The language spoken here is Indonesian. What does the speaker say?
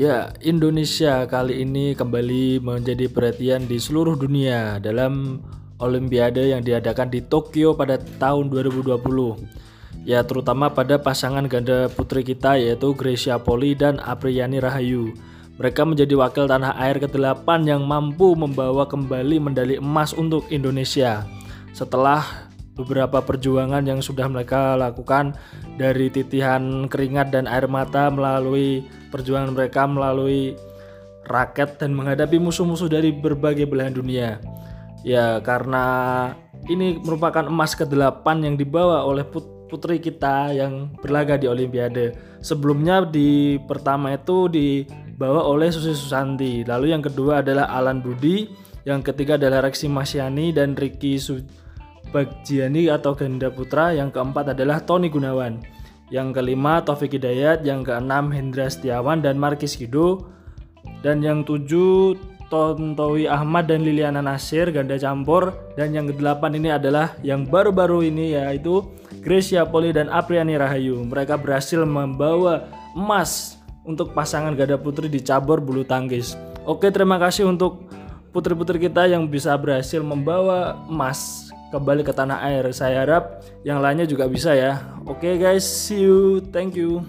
Ya, Indonesia kali ini kembali menjadi perhatian di seluruh dunia dalam Olimpiade yang diadakan di Tokyo pada tahun 2020. Ya, terutama pada pasangan ganda putri kita yaitu Gracia Poli dan Apriyani Rahayu. Mereka menjadi wakil tanah air ke-8 yang mampu membawa kembali medali emas untuk Indonesia. Setelah beberapa perjuangan yang sudah mereka lakukan dari titihan keringat dan air mata melalui perjuangan mereka melalui raket dan menghadapi musuh-musuh dari berbagai belahan dunia. Ya, karena ini merupakan emas ke-8 yang dibawa oleh putri kita yang berlaga di Olimpiade. Sebelumnya di pertama itu dibawa oleh Susi Susanti, lalu yang kedua adalah Alan Budi, yang ketiga adalah Reksi Masyani dan Ricky Su Bagjiani atau Ganda Putra, yang keempat adalah Tony Gunawan, yang kelima Taufik Hidayat, yang keenam Hendra Setiawan dan Markis Kido, dan yang tujuh Tontowi Ahmad dan Liliana Nasir ganda campur dan yang kedelapan ini adalah yang baru-baru ini yaitu Gracia Poli dan Apriani Rahayu. Mereka berhasil membawa emas untuk pasangan ganda putri di cabur bulu tangkis. Oke, terima kasih untuk putri-putri kita yang bisa berhasil membawa emas kembali ke tanah air. Saya harap yang lainnya juga bisa ya. Oke okay guys, see you. Thank you.